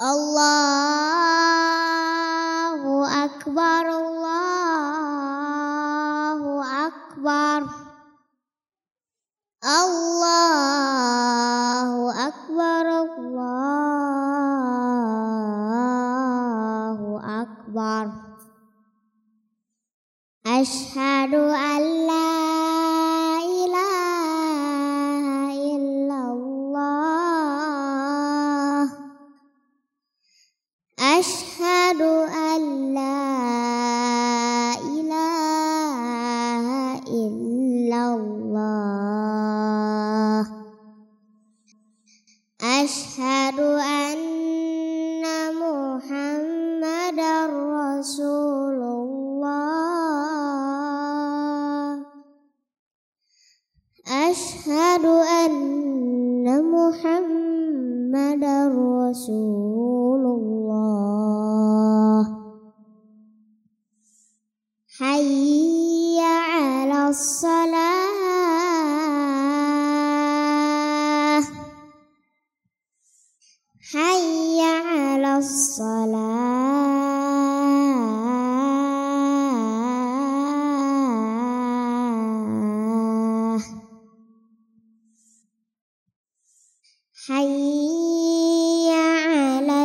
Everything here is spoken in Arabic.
الله أكبر الله أكبر الله أكبر الله أكبر أشهد أن أشهد أن محمدا رسول الله. أشهد أن محمدا رسول الله. حي على الصلاة الصلاة. حي على